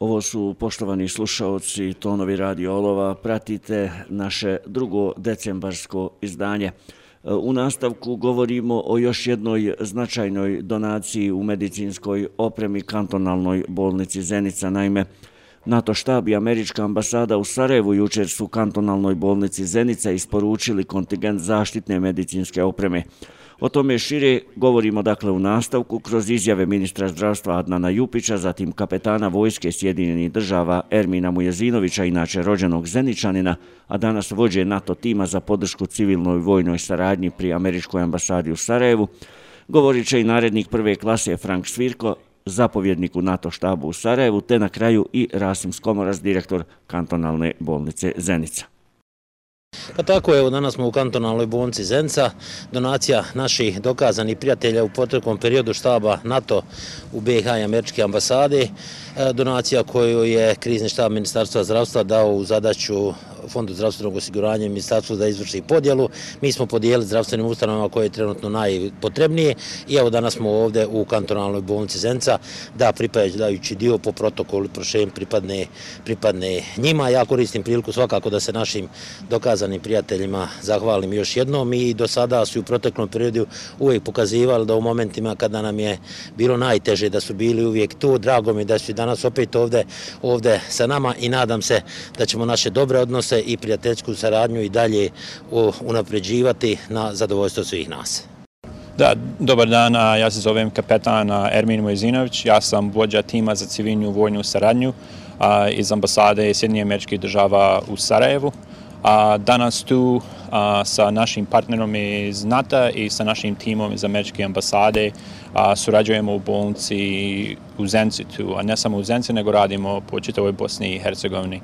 Ovo su poštovani slušaoci, Tonovi Radio Olova. Pratite naše drugo decembarsko izdanje. U nastavku govorimo o još jednoj značajnoj donaciji u medicinskoj opremi kantonalnoj bolnici Zenica. Naime, NATO štab i Američka ambasada u Sarajevu jučer su kantonalnoj bolnici Zenica isporučili kontingent zaštitne medicinske opreme. O tome šire govorimo dakle u nastavku kroz izjave ministra zdravstva Adnana Jupića, zatim kapetana vojske Sjedinjenih država Ermina Mujezinovića, inače rođenog Zeničanina, a danas vođe NATO tima za podršku civilnoj vojnoj saradnji pri Američkoj ambasadi u Sarajevu. Govorit će i narednik prve klase Frank Svirko, zapovjednik u NATO štabu u Sarajevu, te na kraju i Rasim Skomoras, direktor kantonalne bolnice Zenica. Pa tako evo danas smo u kantonalnoj bolnici Zenca, donacija naših dokazanih prijatelja u potrekom periodu štaba NATO u BiH i Američke ambasade, e, donacija koju je krizni štab Ministarstva zdravstva dao u zadaću e, Fondu zdravstvenog osiguranja i ministarstvu da izvrši podjelu. Mi smo podijeli zdravstvenim ustanovama koje je trenutno najpotrebnije i evo danas smo ovde u kantonalnoj bolnici Zenca da pripadajući dio po protokolu prošenjem pripadne, pripadne njima. Ja koristim priliku svakako da se našim dokazanim prijateljima zahvalim još jednom i do sada su u proteklom periodu uvijek pokazivali da u momentima kada nam je bilo najteže da su bili uvijek tu. Drago mi da su danas opet ovde, ovde sa nama i nadam se da ćemo naše dobre odnose i prijateljsku saradnju i dalje unapređivati na zadovoljstvo svih nas. Da, dobar dan, ja se zovem kapetan Ermin Mojzinović, ja sam vođa tima za civilnu vojnu saradnju iz ambasade Sjedinje američkih država u Sarajevu. Danas tu sa našim partnerom iz NATO i sa našim timom iz američke ambasade surađujemo u bolnici u Zenci tu, a ne samo u Zenci, nego radimo po čitavoj Bosni i Hercegovini.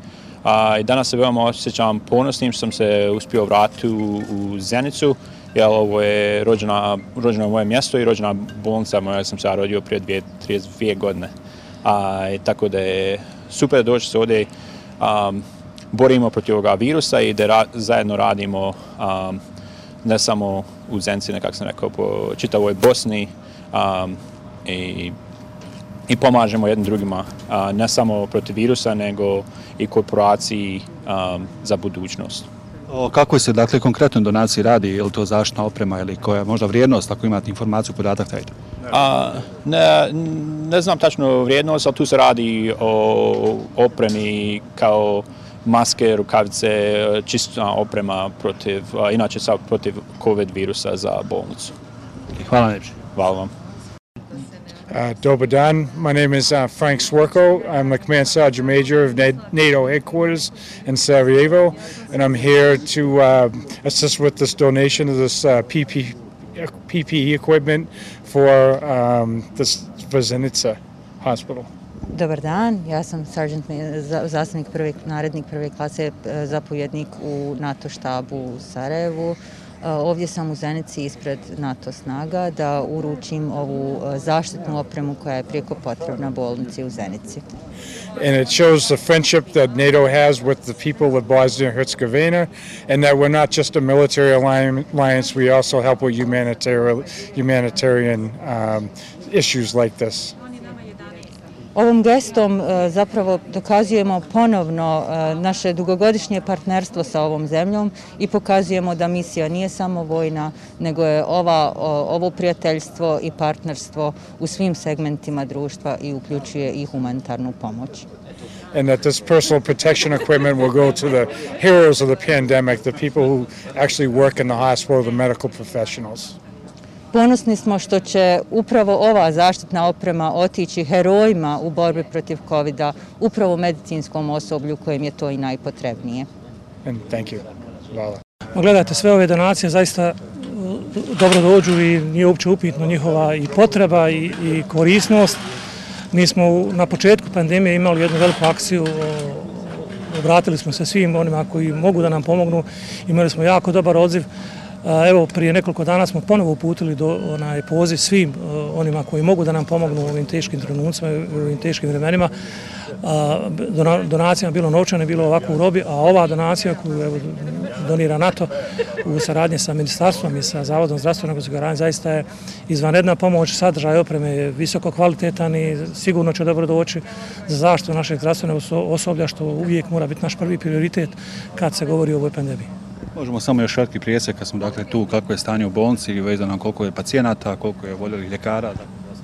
I danas se veoma osjećam ponosnim što sam se uspio vratiti u Zenicu, jer ovo je rođena, rođeno moje mjesto i rođena bolnica moja sam se rodio prije 32 godine. A, tako da je super da doći se ovdje, um, borimo protiv ovoga virusa i da ra zajedno radimo um, ne samo u Zenci, nekako sam rekao, po čitavoj Bosni um, i i pomažemo jednim drugima, ne samo protiv virusa, nego i korporaciji za budućnost. O kakvoj se dakle konkretno donaciji radi, je li to zaštna oprema ili koja je možda vrijednost, ako imate informaciju, podatak tajte? A, ne, ne znam tačno vrijednost, ali tu se radi o opremi kao maske, rukavice, čista oprema protiv, inače sad protiv COVID virusa za bolnicu. Hvala neče. Hvala vam. Uh, Dobadan. My name is uh, Frank Swerko. I'm the Command Sergeant Major of NATO headquarters in Sarajevo, and I'm here to uh, assist with this donation of this uh, PP, PPE equipment for um, this Vazenica Hospital. Dobar dan, ja sam sergeant, zastavnik prve, narednik prve klase, zapovjednik u NATO štabu u Sarajevu. Ovdje sam u Zenici ispred NATO snaga da uručim ovu zaštitnu opremu koja je prijeko potrebna bolnici u Zenici. And it shows the friendship that NATO has with the people of Bosnia and Herzegovina and that we're not just a military alliance, we also help with humanitarian, humanitarian um, issues like this. Ovom gestom e, zapravo dokazujemo ponovno e, naše dugogodišnje partnerstvo sa ovom zemljom i pokazujemo da misija nije samo vojna, nego je ova, ovo prijateljstvo i partnerstvo u svim segmentima društva i uključuje i humanitarnu pomoć. and that this personal protection equipment will go to the heroes of the pandemic, the people who actually work in the hospital, the medical professionals. Ponosni smo što će upravo ova zaštitna oprema otići herojima u borbi protiv COVID-a, upravo medicinskom osoblju kojem je to i najpotrebnije. Thank you. Hvala. Gledajte, sve ove donacije zaista dobro dođu i nije uopće upitno njihova i potreba i, i korisnost. Mi smo na početku pandemije imali jednu veliku akciju, obratili smo se svim onima koji mogu da nam pomognu, imali smo jako dobar odziv Evo, prije nekoliko dana smo ponovo uputili do onaj poziv svim e, onima koji mogu da nam pomognu u ovim teškim trenucima u ovim teškim vremenima. Donacijama bilo novčane, bilo ovako u robi, a ova donacija koju evo, donira NATO u saradnje sa ministarstvom i sa Zavodom zdravstvenog osiguranja zaista je izvanredna pomoć, sadržaj opreme je visoko kvalitetan i sigurno će dobro doći za zaštitu našeg zdravstvenog osoblja što uvijek mora biti naš prvi prioritet kad se govori o ovoj pandemiji. Možemo samo još kratki prijesek kad smo dakle tu kako je stanje u bolnici i vezano koliko je pacijenata, koliko je voljelih ljekara.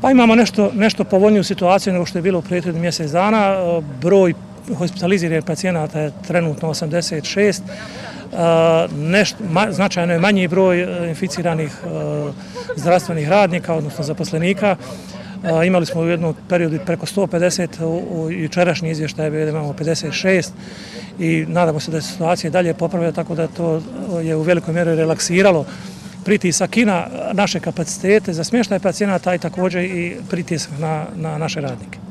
Pa imamo nešto, nešto povoljniju situaciju nego što je bilo u prethodnih mjesec dana. E, broj hospitaliziranih pacijenata je trenutno 86. E, nešto, značajno je manji broj e, inficiranih e, zdravstvenih radnika, odnosno zaposlenika. Imali smo u jednom periodu preko 150, u jučerašnji izvještaj je imamo 56 i nadamo se da je situacija dalje popravlja, tako da to je u velikoj mjeri relaksiralo pritisak i na naše kapacitete za smještaj pacijenata i također i pritisak na, na naše radnike.